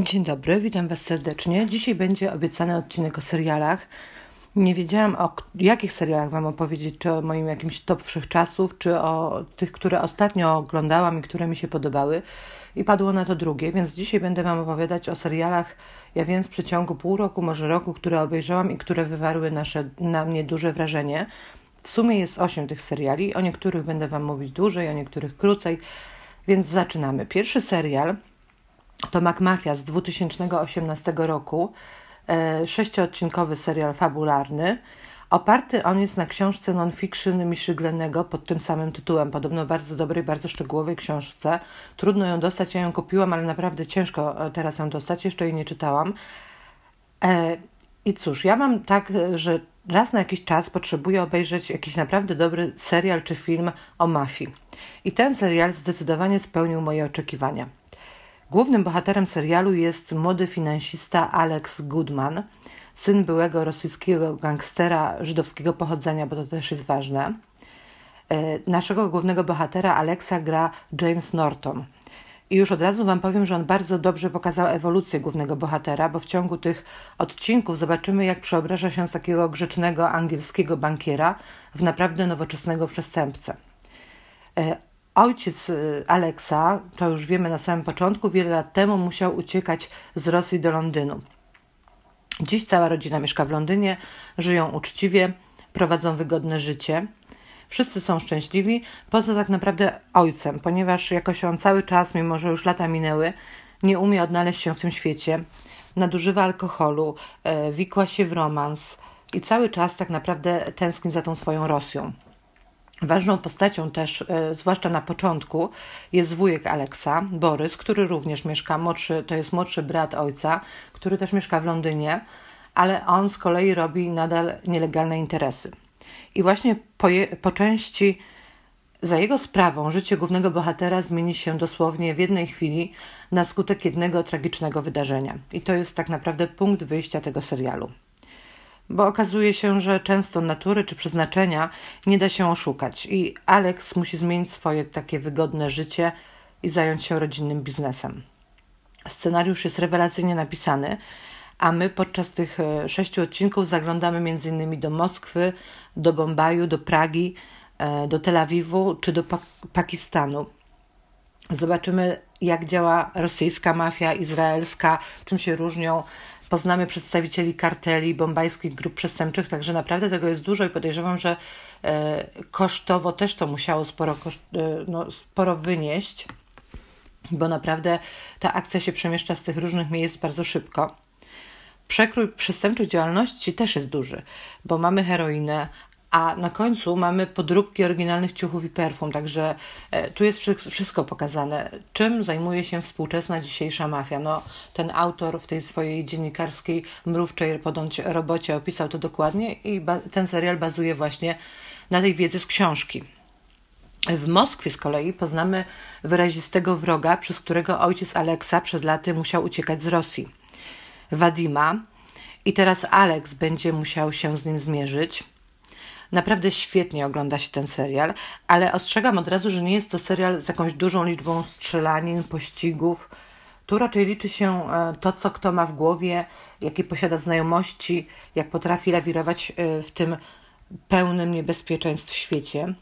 Dzień dobry, witam Was serdecznie. Dzisiaj będzie obiecany odcinek o serialach. Nie wiedziałam o jakich serialach Wam opowiedzieć, czy o moim jakimś top wszechczasów, czy o tych, które ostatnio oglądałam i które mi się podobały. I padło na to drugie, więc dzisiaj będę Wam opowiadać o serialach, ja wiem, w przeciągu pół roku, może roku, które obejrzałam i które wywarły nasze, na mnie duże wrażenie. W sumie jest osiem tych seriali, o niektórych będę Wam mówić dłużej, o niektórych krócej, więc zaczynamy. Pierwszy serial to MacMafia z 2018 roku, e, sześcioodcinkowy serial fabularny. Oparty on jest na książce non-fiction Michiglenego pod tym samym tytułem. Podobno bardzo dobrej, bardzo szczegółowej książce. Trudno ją dostać, ja ją kupiłam, ale naprawdę ciężko e, teraz ją dostać, jeszcze jej nie czytałam. E, I cóż, ja mam tak, że raz na jakiś czas potrzebuję obejrzeć jakiś naprawdę dobry serial czy film o mafii. I ten serial zdecydowanie spełnił moje oczekiwania. Głównym bohaterem serialu jest młody finansista Alex Goodman, syn byłego rosyjskiego gangstera żydowskiego pochodzenia, bo to też jest ważne. E, naszego głównego bohatera Alexa gra James Norton. I już od razu Wam powiem, że on bardzo dobrze pokazał ewolucję głównego bohatera, bo w ciągu tych odcinków zobaczymy, jak przeobraża się z takiego grzecznego angielskiego bankiera w naprawdę nowoczesnego przestępcę. Ojciec y, Aleksa, to już wiemy na samym początku, wiele lat temu musiał uciekać z Rosji do Londynu. Dziś cała rodzina mieszka w Londynie, żyją uczciwie, prowadzą wygodne życie. Wszyscy są szczęśliwi, poza tak naprawdę ojcem, ponieważ jakoś on cały czas, mimo że już lata minęły, nie umie odnaleźć się w tym świecie. Nadużywa alkoholu, e, wikła się w romans i cały czas tak naprawdę tęskni za tą swoją Rosją. Ważną postacią też, e, zwłaszcza na początku, jest wujek Aleksa, Borys, który również mieszka, młodszy, to jest młodszy brat ojca, który też mieszka w Londynie, ale on z kolei robi nadal nielegalne interesy. I właśnie po, je, po części za jego sprawą życie głównego bohatera zmieni się dosłownie w jednej chwili na skutek jednego tragicznego wydarzenia. I to jest tak naprawdę punkt wyjścia tego serialu bo okazuje się, że często natury czy przeznaczenia nie da się oszukać i Alex musi zmienić swoje takie wygodne życie i zająć się rodzinnym biznesem. Scenariusz jest rewelacyjnie napisany, a my podczas tych e, sześciu odcinków zaglądamy m.in. do Moskwy, do Bombaju, do Pragi, e, do Tel Awiwu czy do Pakistanu. Zobaczymy, jak działa rosyjska mafia, izraelska, czym się różnią, poznamy przedstawicieli karteli, bombajskich grup przestępczych, także naprawdę tego jest dużo i podejrzewam, że e, kosztowo też to musiało sporo, koszt, e, no, sporo wynieść, bo naprawdę ta akcja się przemieszcza z tych różnych miejsc bardzo szybko. Przekrój przestępczej działalności też jest duży, bo mamy heroinę, a na końcu mamy podróbki oryginalnych ciuchów i perfum, także e, tu jest wszystko pokazane. Czym zajmuje się współczesna dzisiejsza mafia? No, ten autor w tej swojej dziennikarskiej, mrówczej podąć robocie opisał to dokładnie i ten serial bazuje właśnie na tej wiedzy z książki. W Moskwie z kolei poznamy wyrazistego wroga, przez którego ojciec Aleksa przed laty musiał uciekać z Rosji. Wadima. I teraz Aleks będzie musiał się z nim zmierzyć. Naprawdę świetnie ogląda się ten serial, ale ostrzegam od razu, że nie jest to serial z jakąś dużą liczbą strzelanin, pościgów. Tu raczej liczy się e, to, co kto ma w głowie, jakie posiada znajomości, jak potrafi lawirować e, w tym pełnym niebezpieczeństw świecie.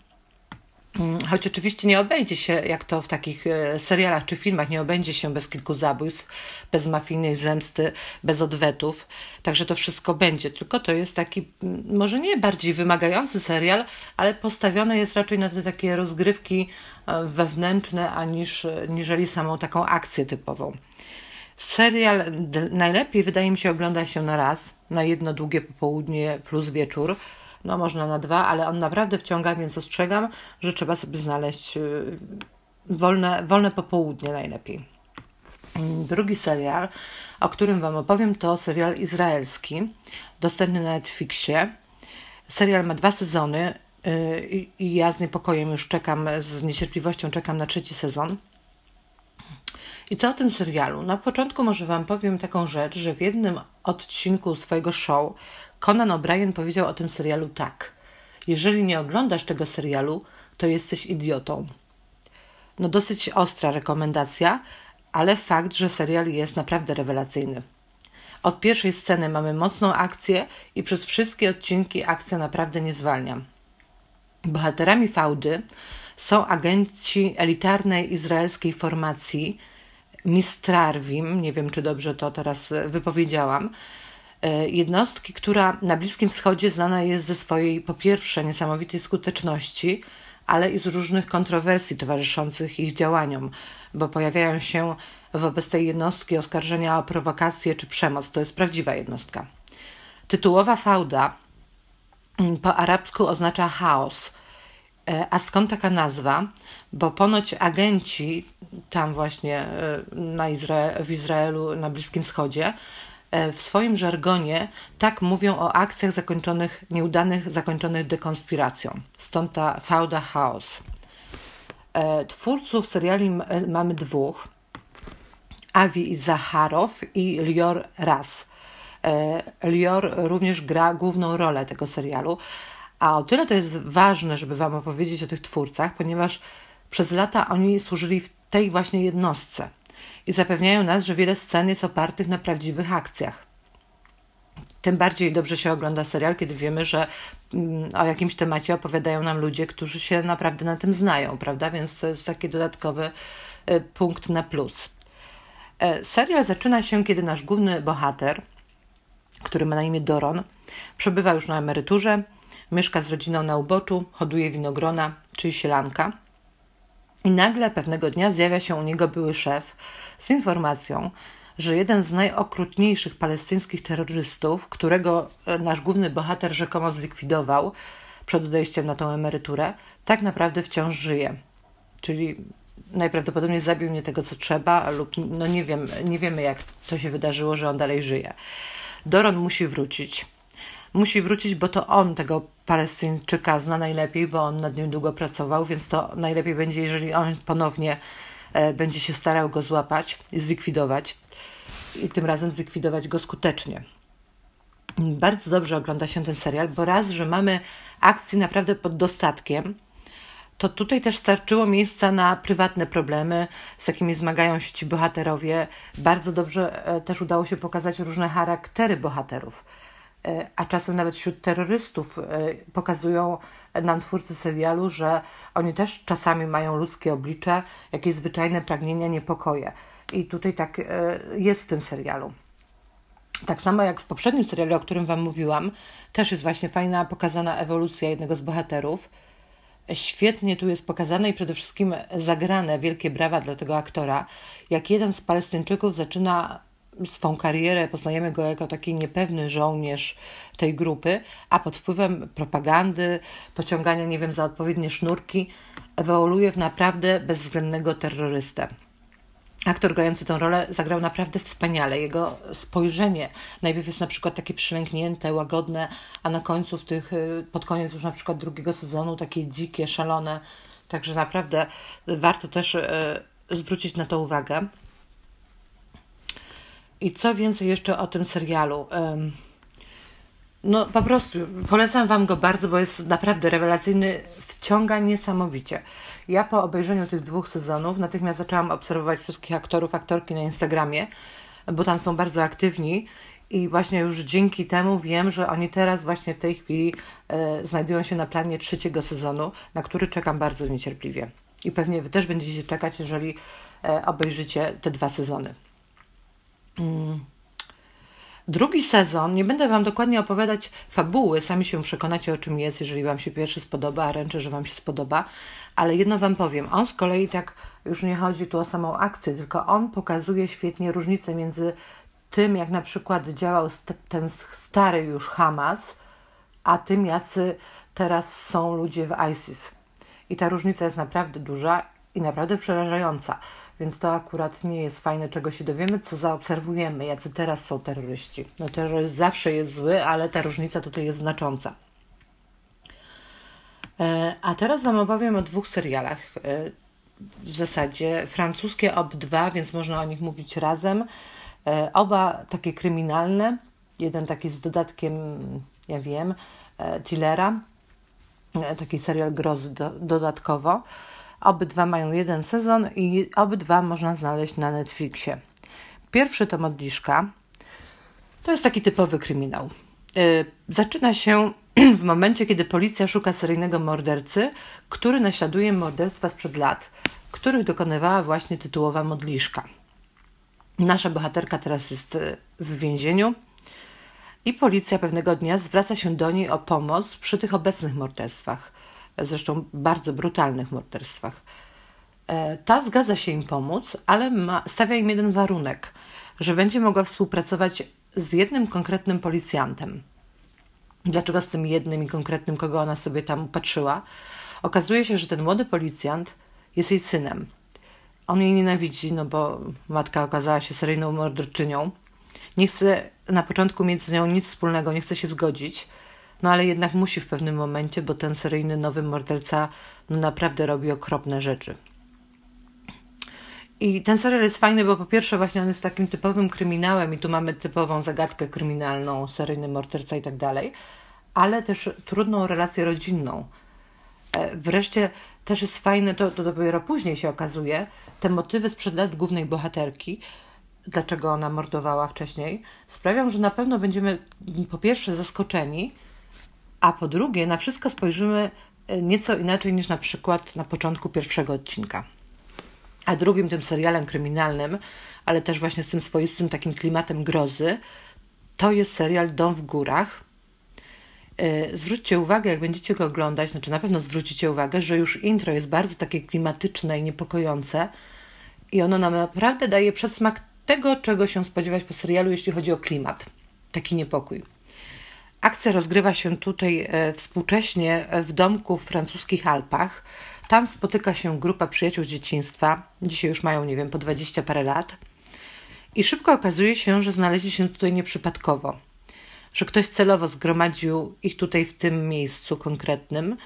Mm, choć oczywiście nie obejdzie się, jak to w takich e, serialach czy filmach, nie obędzie się bez kilku zabójstw, bez mafijnej zemsty, bez odwetów. Także to wszystko będzie. Tylko to jest taki, mm, może nie bardziej wymagający serial, ale postawiony jest raczej na te takie rozgrywki e, wewnętrzne, aniż niżeli samą taką akcję typową. Serial najlepiej wydaje mi się ogląda się na raz, na jedno długie popołudnie plus wieczór no można na dwa, ale on naprawdę wciąga, więc ostrzegam, że trzeba sobie znaleźć y, wolne, wolne popołudnie najlepiej. Drugi serial, o którym Wam opowiem, to serial izraelski, dostępny na Netflixie. Serial ma dwa sezony y, i ja z niepokojem już czekam, z niecierpliwością czekam na trzeci sezon. I co o tym serialu? Na początku może Wam powiem taką rzecz, że w jednym odcinku swojego show Conan O'Brien powiedział o tym serialu tak. Jeżeli nie oglądasz tego serialu, to jesteś idiotą. No dosyć ostra rekomendacja, ale fakt, że serial jest naprawdę rewelacyjny. Od pierwszej sceny mamy mocną akcję i przez wszystkie odcinki akcja naprawdę nie zwalnia. Bohaterami fałdy są agenci elitarnej izraelskiej formacji Mistrarwim, nie wiem czy dobrze to teraz wypowiedziałam, e, jednostki, która na Bliskim Wschodzie znana jest ze swojej po pierwsze niesamowitej skuteczności, ale i z różnych kontrowersji towarzyszących ich działaniom, bo pojawiają się wobec tej jednostki oskarżenia o prowokację czy przemoc. To jest prawdziwa jednostka. Tytułowa fałda mm, po arabsku oznacza chaos. E, a skąd taka nazwa? Bo ponoć agenci tam właśnie e, na w Izraelu, na Bliskim Wschodzie, e, w swoim żargonie tak mówią o akcjach zakończonych, nieudanych, zakończonych dekonspiracją. Stąd ta fałda chaos. Twórców seriali mamy dwóch. Avi Zaharow i Lior Ras. Lior również gra główną rolę tego serialu, a o tyle to jest ważne, żeby Wam opowiedzieć o tych twórcach, ponieważ przez lata oni służyli w tej właśnie jednostce i zapewniają nas, że wiele scen jest opartych na prawdziwych akcjach. Tym bardziej dobrze się ogląda serial, kiedy wiemy, że mm, o jakimś temacie opowiadają nam ludzie, którzy się naprawdę na tym znają, prawda? Więc to jest taki dodatkowy e, punkt na plus. E, serial zaczyna się, kiedy nasz główny bohater, który ma na imię Doron, przebywa już na emeryturze mieszka z rodziną na uboczu, hoduje winogrona, czyli sielanka. I nagle pewnego dnia zjawia się u niego były szef z informacją, że jeden z najokrutniejszych palestyńskich terrorystów, którego e, nasz główny bohater rzekomo zlikwidował przed odejściem na tą emeryturę, tak naprawdę wciąż żyje. Czyli najprawdopodobniej zabił nie tego, co trzeba, lub no nie, wiem, nie wiemy, jak to się wydarzyło, że on dalej żyje. Doron musi wrócić. Musi wrócić, bo to on tego Palestyńczyka zna najlepiej, bo on nad nim długo pracował, więc to najlepiej będzie, jeżeli on ponownie e, będzie się starał go złapać i zlikwidować. I tym razem zlikwidować go skutecznie. Bardzo dobrze ogląda się ten serial, bo raz, że mamy akcję naprawdę pod dostatkiem, to tutaj też starczyło miejsca na prywatne problemy, z jakimi zmagają się ci bohaterowie. Bardzo dobrze e, też udało się pokazać różne charaktery bohaterów a czasem nawet wśród terrorystów e, pokazują nam twórcy serialu, że oni też czasami mają ludzkie oblicze, jakieś zwyczajne pragnienia, niepokoje. I tutaj tak e, jest w tym serialu. Tak samo jak w poprzednim serialu, o którym Wam mówiłam, też jest właśnie fajna pokazana ewolucja jednego z bohaterów. Świetnie tu jest pokazane i przede wszystkim zagrane wielkie brawa dla tego aktora, jak jeden z Palestyńczyków zaczyna swą karierę, poznajemy go jako taki niepewny żołnierz tej grupy, a pod wpływem propagandy, pociągania, nie wiem, za odpowiednie sznurki, ewoluuje w naprawdę bezwzględnego terrorystę. Aktor grający tę rolę zagrał naprawdę wspaniale. Jego spojrzenie najpierw jest na przykład takie przylęknięte, łagodne, a na końcu w tych, y, pod koniec już na przykład drugiego sezonu takie dzikie, szalone. Także naprawdę warto też y, zwrócić na to uwagę. I co więcej jeszcze o tym serialu? No po prostu polecam Wam go bardzo, bo jest naprawdę rewelacyjny, wciąga niesamowicie. Ja po obejrzeniu tych dwóch sezonów natychmiast zaczęłam obserwować wszystkich aktorów, aktorki na Instagramie, bo tam są bardzo aktywni i właśnie już dzięki temu wiem, że oni teraz właśnie w tej chwili e, znajdują się na planie trzeciego sezonu, na który czekam bardzo niecierpliwie. I pewnie Wy też będziecie czekać, jeżeli e, obejrzycie te dwa sezony. Mm. Drugi sezon, nie będę Wam dokładnie opowiadać fabuły, sami się przekonacie o czym jest, jeżeli Wam się pierwszy spodoba, a ręczę, że Wam się spodoba, ale jedno Wam powiem, on z kolei tak, już nie chodzi tu o samą akcję, tylko on pokazuje świetnie różnicę między tym, jak na przykład działał ten stary już Hamas, a tym, jacy teraz są ludzie w ISIS. I ta różnica jest naprawdę duża i naprawdę przerażająca. Więc to akurat nie jest fajne, czego się dowiemy, co zaobserwujemy, jacy teraz są terroryści. No terroryzm zawsze jest zły, ale ta różnica tutaj jest znacząca. E, a teraz Wam opowiem o dwóch serialach. E, w zasadzie francuskie OB2, więc można o nich mówić razem. E, oba takie kryminalne. Jeden taki z dodatkiem, ja wiem, thrillera. Taki serial grozy do, dodatkowo Obydwa mają jeden sezon i obydwa można znaleźć na Netflixie. Pierwszy to Modliszka. To jest taki typowy kryminał. Y, zaczyna się w momencie, kiedy policja szuka seryjnego mordercy, który naśladuje morderstwa sprzed lat, których dokonywała właśnie tytułowa modliszka. Nasza bohaterka teraz jest y, w więzieniu i policja pewnego dnia zwraca się do niej o pomoc przy tych obecnych morderstwach, zresztą bardzo brutalnych morderstwach. E, ta zgadza się im pomóc, ale ma, stawia im jeden warunek, że będzie mogła współpracować z jednym konkretnym policjantem. Dlaczego z tym jednym i konkretnym, kogo ona sobie tam patrzyła? Okazuje się, że ten młody policjant jest jej synem. On jej nienawidzi, no bo matka okazała się seryjną morderczynią. Nie chce na początku mieć z nią nic wspólnego, nie chce się zgodzić, no ale jednak musi w pewnym momencie, bo ten seryjny nowy morderca no naprawdę robi okropne rzeczy. I ten serial jest fajny, bo po pierwsze właśnie on jest takim typowym kryminałem i tu mamy typową zagadkę kryminalną, seryjny morderca i tak dalej, ale też trudną relację rodzinną. E, wreszcie też jest fajne, to, to dopiero później się okazuje, te motywy sprzed lat głównej bohaterki, dlaczego ona mordowała wcześniej, sprawią, że na pewno będziemy po pierwsze zaskoczeni, a po drugie na wszystko spojrzymy e, nieco inaczej niż na przykład na początku pierwszego odcinka. A drugim tym serialem kryminalnym, ale też właśnie z tym swoistym takim klimatem grozy, to jest serial Dom w górach. E, zwróćcie uwagę, jak będziecie go oglądać, znaczy na pewno zwrócicie uwagę, że już intro jest bardzo takie klimatyczne i niepokojące i ono nam naprawdę daje przedsmak tego, czego się spodziewać po serialu, jeśli chodzi o klimat, taki niepokój. Akcja rozgrywa się tutaj e, współcześnie w domku w francuskich Alpach. Tam spotyka się grupa przyjaciół z dzieciństwa. Dzisiaj już mają, nie wiem, po 20 parę lat. I szybko okazuje się, że znaleźli się tutaj nieprzypadkowo. Że ktoś celowo zgromadził ich tutaj w tym miejscu konkretnym.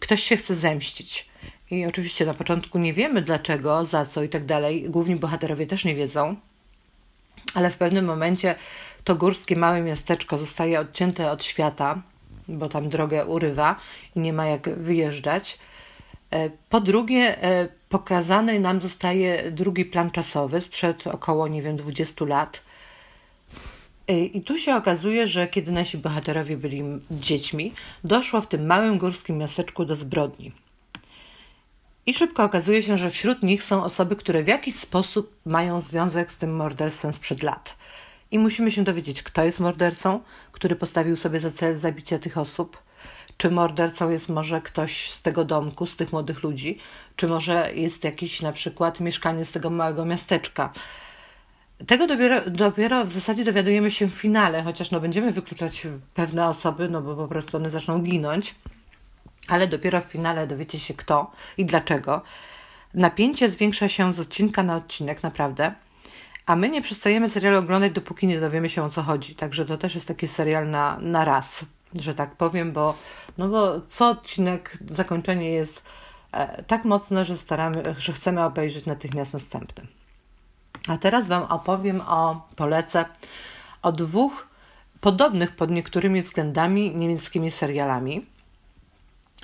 Ktoś się chce zemścić. I oczywiście na początku nie wiemy dlaczego, za co i tak dalej. Główni bohaterowie też nie wiedzą. Ale w pewnym momencie to górskie małe miasteczko zostaje odcięte od świata, bo tam drogę urywa i nie ma jak wyjeżdżać. E, po drugie, e, pokazany nam zostaje drugi plan czasowy sprzed około, nie wiem, 20 lat. E, I tu się okazuje, że kiedy nasi bohaterowie byli dziećmi, doszło w tym małym górskim miasteczku do zbrodni. I szybko okazuje się, że wśród nich są osoby, które w jakiś sposób mają związek z tym morderstwem sprzed lat. I musimy się dowiedzieć, kto jest mordercą, który postawił sobie za cel zabicie tych osób. Czy mordercą jest może ktoś z tego domku, z tych młodych ludzi, czy może jest jakiś na przykład mieszkanie z tego małego miasteczka. Tego dopiero, dopiero w zasadzie dowiadujemy się w finale, chociaż no będziemy wykluczać pewne osoby, no bo po prostu one zaczną ginąć, ale dopiero w finale dowiecie się kto i dlaczego. Napięcie zwiększa się z odcinka na odcinek, naprawdę. A my nie przestajemy serialu oglądać, dopóki nie dowiemy się o co chodzi. Także to też jest taki serial na, na raz, że tak powiem, bo, no bo co odcinek, zakończenie jest e, tak mocne, że staramy, że chcemy obejrzeć natychmiast następny. A teraz Wam opowiem o, polecę, o dwóch podobnych pod niektórymi względami niemieckimi serialami.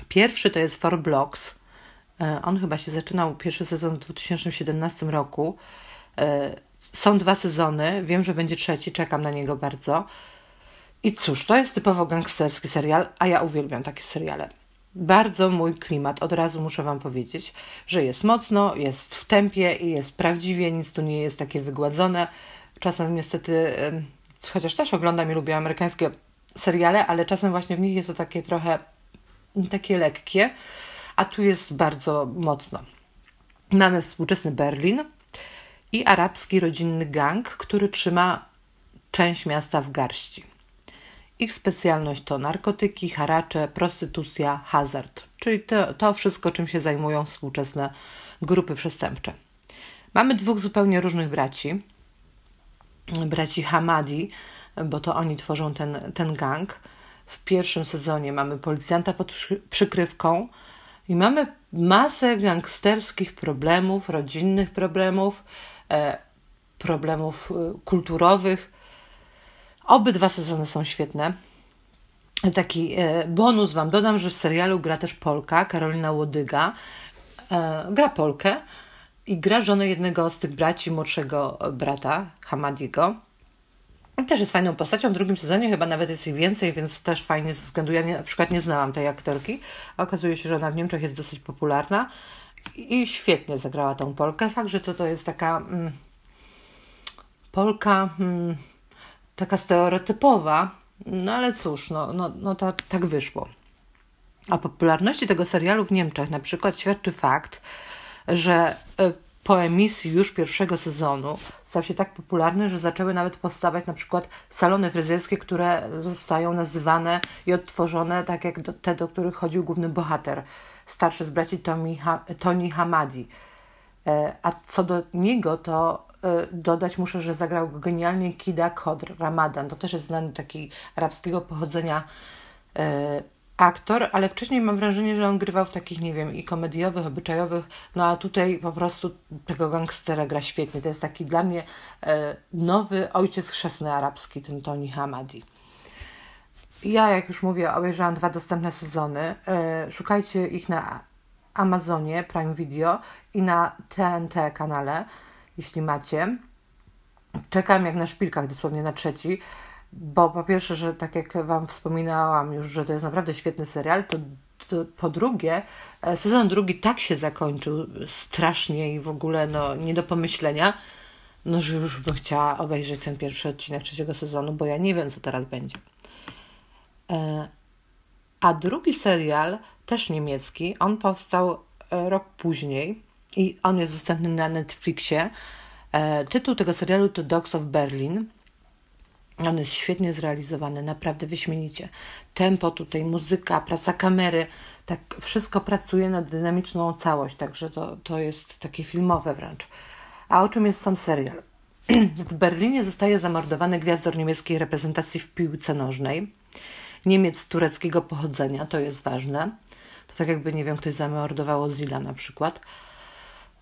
Pierwszy to jest Four Blocks. E, on chyba się zaczynał pierwszy sezon w 2017 roku. Są dwa sezony, wiem, że będzie trzeci, czekam na niego bardzo. I cóż, to jest typowo gangsterski serial, a ja uwielbiam takie seriale. Bardzo mój klimat, od razu muszę Wam powiedzieć, że jest mocno, jest w tempie i jest prawdziwie, nic tu nie jest takie wygładzone. Czasem niestety, chociaż też oglądam i lubię amerykańskie seriale, ale czasem właśnie w nich jest to takie trochę takie lekkie, a tu jest bardzo mocno. Mamy współczesny Berlin, i arabski rodzinny gang, który trzyma część miasta w garści. Ich specjalność to narkotyki, haracze, prostytucja, hazard, czyli to, to wszystko, czym się zajmują współczesne grupy przestępcze. Mamy dwóch zupełnie różnych braci. Braci Hamadi, bo to oni tworzą ten, ten gang. W pierwszym sezonie mamy policjanta pod przykrywką i mamy masę gangsterskich problemów, rodzinnych problemów, problemów e, kulturowych. Obydwa sezony są świetne. Taki e, bonus Wam dodam, że w serialu gra też Polka, Karolina Łodyga. e, gra Polkę i gra żonę jednego z tych braci, młodszego brata, Hamadiego. Też jest fajną postacią. W drugim sezonie chyba nawet jest ich więcej, więc też fajnie ze względu. Ja nie, na przykład nie znałam tej aktorki, okazuje się, że ona w Niemczech jest dosyć popularna i świetnie zagrała tą Polkę. Fakt, że to, to jest taka mm, Polka mm, taka stereotypowa, no ale cóż, no, no, no ta, tak wyszło. O popularności tego serialu w Niemczech na przykład świadczy fakt, że e, po emisji już pierwszego sezonu stał się tak popularny, że zaczęły nawet powstawać na przykład salony fryzjerskie, które zostają nazywane i odtworzone tak jak te, do których chodził główny bohater, starszy z braci ha, Tony Hamadi. E, a co do niego, to e, dodać muszę, że zagrał go genialnie Kida Kodr Ramadan. To też jest znany taki arabskiego pochodzenia aktor, ale wcześniej mam wrażenie, że on grywał w takich, nie wiem, i komediowych, obyczajowych, no a tutaj po prostu tego gangstera gra świetnie. To jest taki dla mnie e, nowy ojciec chrzestny arabski, ten Tony Hamadi. Ja, jak już mówię, obejrzałam dwa dostępne sezony. E, szukajcie ich na Amazonie Prime Video i na TNT kanale, jeśli macie. Czekam jak na szpilkach, dosłownie na trzeci bo po pierwsze, że tak jak Wam wspominałam już, że to jest naprawdę świetny serial, to, to po drugie, e, sezon drugi tak się zakończył strasznie i w ogóle no, nie do pomyślenia, no, że już bym chciała obejrzeć ten pierwszy odcinek trzeciego sezonu, bo ja nie wiem, co teraz będzie. E, a drugi serial, też niemiecki, on powstał e, rok później i on jest dostępny na Netflixie. Tytuł tego serialu to Dogs of Berlin. On jest świetnie zrealizowany, naprawdę wyśmienicie. Tempo tutaj, muzyka, praca kamery, tak wszystko pracuje na dynamiczną całość, także to, to jest takie filmowe wręcz. A o czym jest sam serial? W Berlinie zostaje zamordowany gwiazdor niemieckiej reprezentacji w piłce nożnej. Niemiec tureckiego pochodzenia, to jest ważne. To tak jakby, nie wiem, ktoś zamordował Zila na przykład.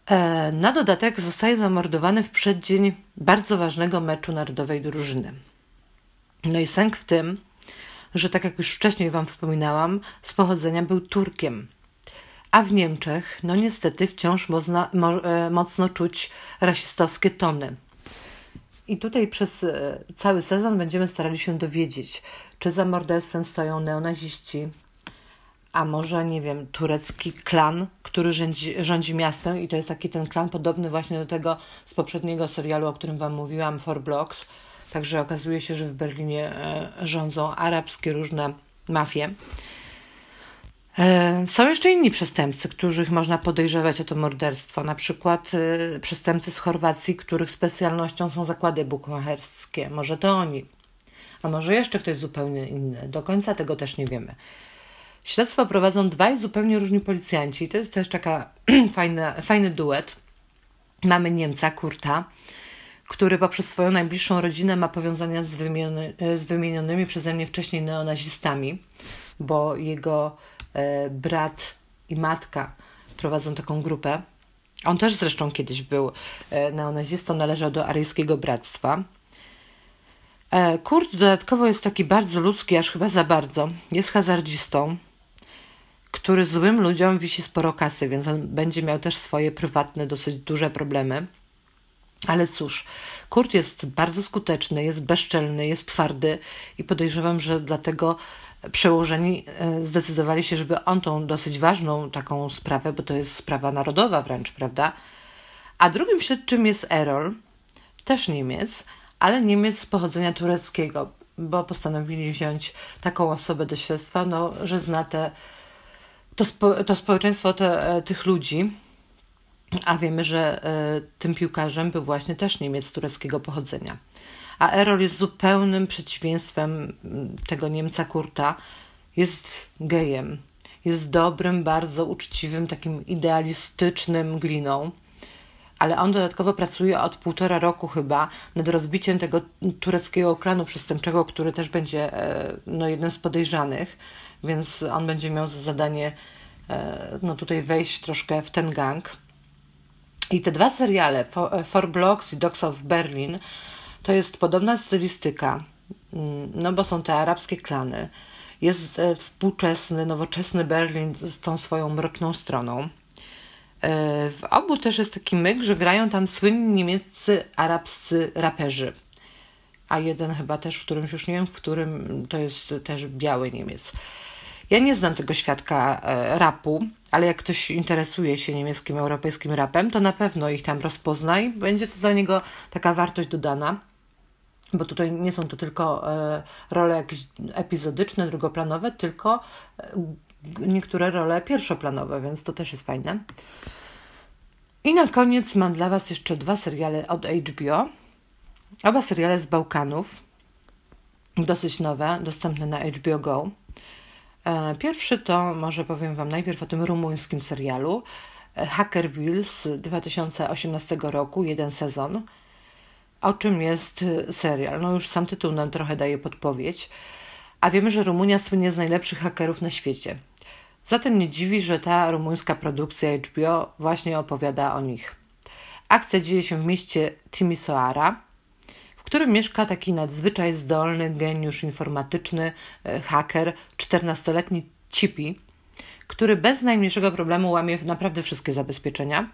E, na dodatek zostaje zamordowany w przeddzień bardzo ważnego meczu narodowej drużyny. No i sęk w tym, że tak jak już wcześniej Wam wspominałam, z pochodzenia był Turkiem. A w Niemczech, no niestety, wciąż mocno, mo, e, mocno czuć rasistowskie tony. I tutaj przez e, cały sezon będziemy starali się dowiedzieć, czy za morderstwem stoją neonaziści, a może, nie wiem, turecki klan, który rządzi, rządzi miastem i to jest taki ten klan podobny właśnie do tego z poprzedniego serialu, o którym Wam mówiłam, Four Blocks, Także okazuje się, że w Berlinie e, rządzą arabskie różne mafie. E, są jeszcze inni przestępcy, których można podejrzewać o to morderstwo, na przykład e, przestępcy z Chorwacji, których specjalnością są zakłady bukmacherskie. Może to oni, a może jeszcze ktoś zupełnie inny. Do końca tego też nie wiemy. Śledztwo prowadzą dwaj zupełnie różni policjanci. To jest też taka fajna, fajny duet. Mamy Niemca, Kurta, który poprzez swoją najbliższą rodzinę ma powiązania z, wymieniony, z wymienionymi przeze mnie wcześniej neonazistami, bo jego brat i matka prowadzą taką grupę. On też zresztą kiedyś był e, neonazistą, należał do aryjskiego bractwa. E, Kurt dodatkowo jest taki bardzo ludzki, aż chyba za bardzo. Jest hazardzistą, który złym ludziom wisi sporo kasy, więc on będzie miał też swoje prywatne, dosyć duże problemy. Ale cóż, Kurt jest bardzo skuteczny, jest bezczelny, jest twardy i podejrzewam, że dlatego przełożeni e, zdecydowali się, żeby on tą dosyć ważną taką sprawę, bo to jest sprawa narodowa wręcz, prawda? A drugim śledczym jest Erol, też Niemiec, ale Niemiec z pochodzenia tureckiego, bo postanowili wziąć taką osobę do śledztwa, no, że zna te, to, spo, to społeczeństwo te, e, tych ludzi, a wiemy, że e, tym piłkarzem był właśnie też Niemiec tureckiego pochodzenia. A Erol jest zupełnym przeciwieństwem mm, tego Niemca Kurta. Jest gejem. Jest dobrym, bardzo uczciwym, takim idealistycznym gliną. Ale on dodatkowo pracuje od półtora roku chyba nad rozbiciem tego tureckiego klanu przestępczego, który też będzie e, no, jednym z podejrzanych, więc on będzie miał za zadanie e, no, tutaj wejść troszkę w ten gang. I te dwa seriale, Four Blocks i Dogs of Berlin, to jest podobna stylistyka, mm, no bo są te arabskie klany. Jest e, współczesny, nowoczesny Berlin z tą swoją mroczną stroną. W obu też jest taki myk, że grają tam słynni niemieccy, arabscy raperzy. A jeden chyba też, w którymś już nie wiem, w którym to jest też biały Niemiec. Ja nie znam tego świadka e, rapu, ale jak ktoś interesuje się niemieckim, europejskim rapem, to na pewno ich tam rozpozna i będzie to dla niego taka wartość dodana, bo tutaj nie są to tylko e, role jakieś epizodyczne, drugoplanowe, tylko e, niektóre role pierwszoplanowe, więc to też jest fajne. I na koniec mam dla Was jeszcze dwa seriale od HBO. Oba seriale z Bałkanów, dosyć nowe, dostępne na HBO Go. E, pierwszy to, może powiem Wam najpierw o tym rumuńskim serialu Hackerville z 2018 roku, jeden sezon. O czym jest e, serial? No już sam tytuł nam trochę daje podpowiedź. A wiemy, że Rumunia słynie z najlepszych hakerów na świecie. Zatem nie dziwi, że ta rumuńska produkcja HBO właśnie opowiada o nich. Akcja dzieje się w mieście Timisoara, w którym mieszka taki nadzwyczaj zdolny geniusz informatyczny, e, haker, 14-letni Chippy, który bez najmniejszego problemu łamie naprawdę wszystkie zabezpieczenia.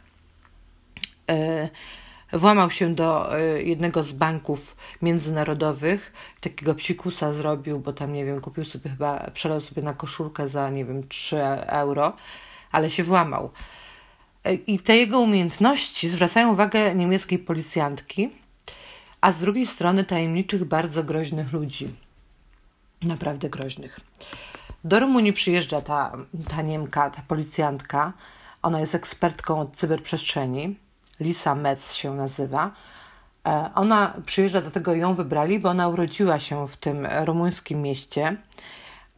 E, włamał się do e, jednego z banków międzynarodowych, takiego psikusa zrobił, bo tam, nie wiem, kupił sobie chyba, przelał sobie na koszulkę za, nie wiem, 3 euro, ale się włamał. I te jego umiejętności zwracają uwagę niemieckiej policjantki, a z drugiej strony tajemniczych, bardzo groźnych ludzi. Naprawdę groźnych. Do Rumunii przyjeżdża ta, ta Niemka, ta policjantka. Ona jest ekspertką od cyberprzestrzeni. Lisa Metz się nazywa. E, ona przyjeżdża, dlatego ją wybrali, bo ona urodziła się w tym rumuńskim mieście,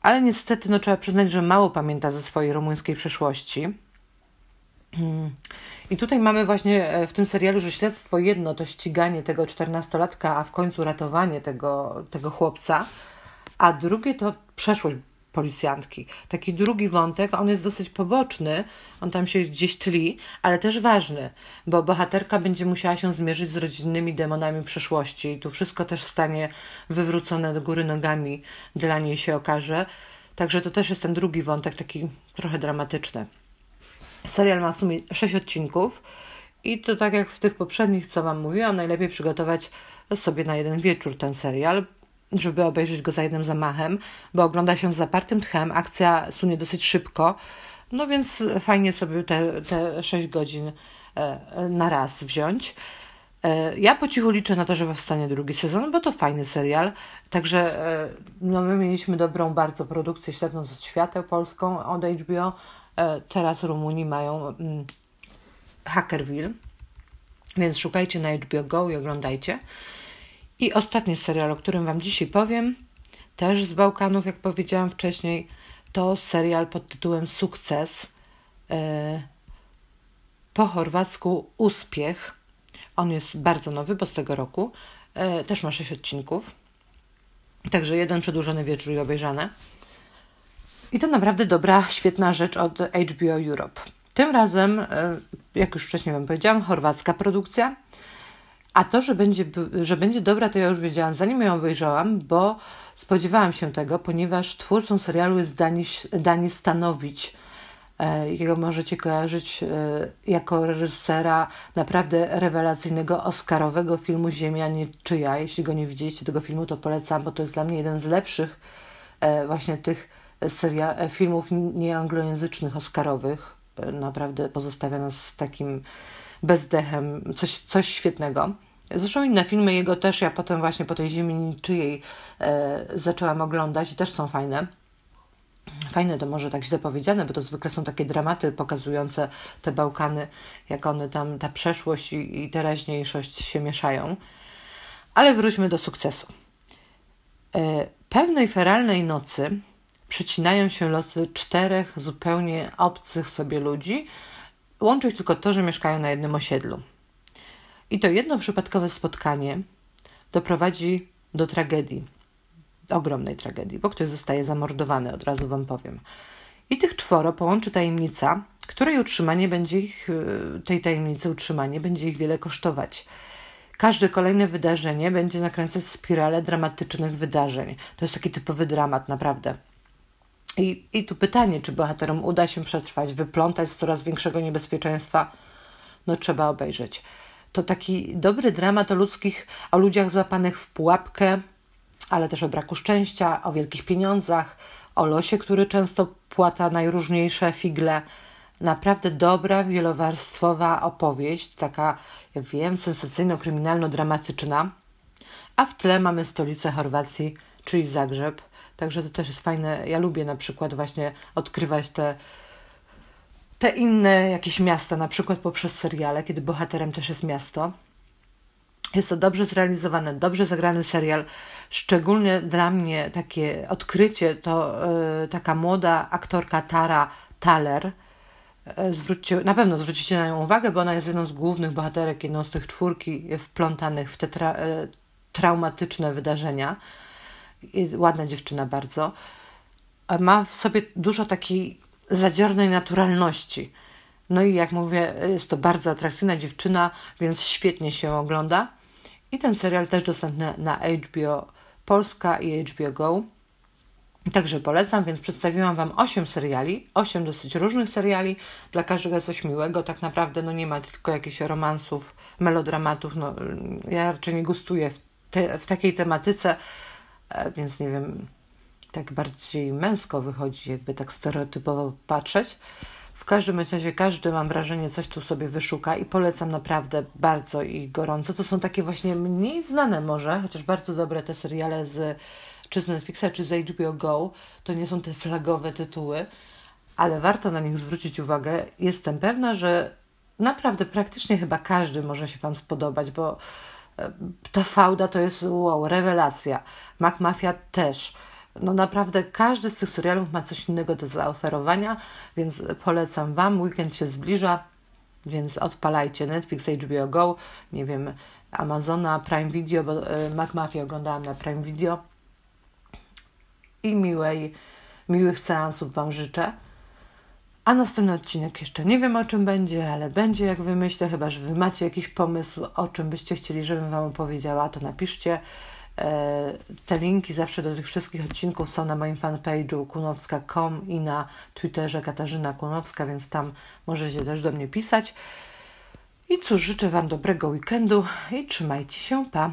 ale niestety no, trzeba przyznać, że mało pamięta ze swojej rumuńskiej przeszłości. Hmm. I tutaj mamy właśnie e, w tym serialu, że śledztwo jedno to ściganie tego czternastolatka, a w końcu ratowanie tego, tego chłopca, a drugie to przeszłość policjantki. Taki drugi wątek, on jest dosyć poboczny, on tam się gdzieś tli, ale też ważny, bo bohaterka będzie musiała się zmierzyć z rodzinnymi demonami przeszłości i tu wszystko też stanie wywrócone do góry nogami dla niej się okaże. Także to też jest ten drugi wątek, taki trochę dramatyczny. Serial ma w sumie 6 odcinków i to tak jak w tych poprzednich, co Wam mówiłam, najlepiej przygotować sobie na jeden wieczór ten serial, żeby obejrzeć go za jednym zamachem, bo ogląda się z zapartym tchem, akcja sunie dosyć szybko, no więc fajnie sobie te, te 6 godzin e, na raz wziąć. E, ja po cichu liczę na to, że powstanie drugi sezon, bo to fajny serial. Także e, no my mieliśmy dobrą bardzo produkcję śledząc od świateł polską od HBO. Teraz Rumunii mają mm, Hackerville, więc szukajcie na HBO Go i oglądajcie. I ostatni serial, o którym Wam dzisiaj powiem, też z Bałkanów, jak powiedziałam wcześniej, to serial pod tytułem Sukces. E, po chorwacku Uspiech. On jest bardzo nowy, bo z tego roku. E, też ma 6 odcinków. Także jeden przedłużony wieczór i obejrzane. I to naprawdę dobra, świetna rzecz od HBO Europe. Tym razem, e, jak już wcześniej Wam powiedziałam, chorwacka produkcja. A to, że będzie, że będzie dobra, to ja już wiedziałam, zanim ją obejrzałam, bo spodziewałam się tego, ponieważ twórcą serialu jest Dani, Stanowicz, e, jakiego możecie kojarzyć e, jako reżysera naprawdę rewelacyjnego oscarowego filmu Ziemia Niczyja. Jeśli go nie widzieliście tego filmu, to polecam, bo to jest dla mnie jeden z lepszych e, właśnie tych filmów nieanglojęzycznych oscarowych. Naprawdę pozostawia nas z takim bezdechem, coś, coś świetnego. Zresztą inne filmy jego też ja potem właśnie po tej ziemi niczyjej e, zaczęłam oglądać i też są fajne. Fajne to może tak źle powiedziane, bo to zwykle są takie dramaty pokazujące te Bałkany, jak one tam, ta przeszłość i, i teraźniejszość się mieszają. Ale wróćmy do sukcesu. E, pewnej feralnej nocy przecinają się losy czterech zupełnie obcych sobie ludzi, Łączy ich tylko to, że mieszkają na jednym osiedlu. I to jedno przypadkowe spotkanie doprowadzi do tragedii, ogromnej tragedii, bo ktoś zostaje zamordowany, od razu Wam powiem. I tych czworo połączy tajemnica, której utrzymanie będzie ich, y, tej tajemnicy utrzymanie będzie ich wiele kosztować. Każde kolejne wydarzenie będzie nakręcać spiralę dramatycznych wydarzeń. To jest taki typowy dramat, naprawdę. I, I tu pytanie, czy bohaterom uda się przetrwać, wyplątać z coraz większego niebezpieczeństwa? No trzeba obejrzeć. To taki dobry dramat o ludzkich, o ludziach złapanych w pułapkę, ale też o braku szczęścia, o wielkich pieniądzach, o losie, który często płata najróżniejsze figle. Naprawdę dobra, wielowarstwowa opowieść, taka, jak wiem, sensacyjno-kryminalno-dramatyczna. A w tle mamy stolicę Chorwacji, czyli Zagrzeb. Także to też jest fajne. Ja lubię na przykład właśnie odkrywać te, te inne jakieś miasta, na przykład poprzez seriale, kiedy bohaterem też jest miasto. Jest to dobrze zrealizowany, dobrze zagrany serial. Szczególnie dla mnie takie odkrycie to yy, taka młoda aktorka Tara Taler. Yy, zwróćcie, na pewno zwrócicie na nią uwagę, bo ona jest jedną z głównych bohaterek, jedną z tych czwórki wplątanych w te tra yy, traumatyczne wydarzenia. Ładna dziewczyna bardzo. Ma w sobie dużo takiej zadziornej naturalności. No i jak mówię, jest to bardzo atrakcyjna dziewczyna, więc świetnie się ogląda. I ten serial też dostępny na HBO Polska i HBO Go. Także polecam, więc przedstawiłam Wam 8 seriali, 8 dosyć różnych seriali, dla każdego coś miłego, tak naprawdę no nie ma tylko jakichś romansów, melodramatów, no ja raczej nie gustuję w, te, w takiej tematyce, więc nie wiem, tak bardziej męsko wychodzi, jakby tak stereotypowo patrzeć. W każdym razie każdy, mam wrażenie, coś tu sobie wyszuka i polecam naprawdę bardzo i gorąco. To są takie właśnie mniej znane może, chociaż bardzo dobre te seriale z czy z Netflixa, czy z HBO Go. To nie są te flagowe tytuły, ale warto na nich zwrócić uwagę. Jestem pewna, że naprawdę praktycznie chyba każdy może się Wam spodobać, bo e, ta fałda to jest wow, rewelacja. Mac Mafia też no naprawdę każdy z tych serialów ma coś innego do zaoferowania, więc polecam Wam. Weekend się zbliża, więc odpalajcie Netflix, HBO Go, nie wiem, Amazona, Prime Video, bo y, McMafia oglądałam na Prime Video. I miłej, miłych seansów Wam życzę. A następny odcinek jeszcze nie wiem o czym będzie, ale będzie jak wymyślę, chyba że Wy macie jakiś pomysł, o czym byście chcieli, żebym Wam opowiedziała, to napiszcie. E, te linki zawsze do tych wszystkich odcinków są na moim fanpage'u kunowska.com i na Twitterze Katarzyna Kunowska, więc tam możecie też do mnie pisać. I cóż, życzę Wam dobrego weekendu i trzymajcie się, pa!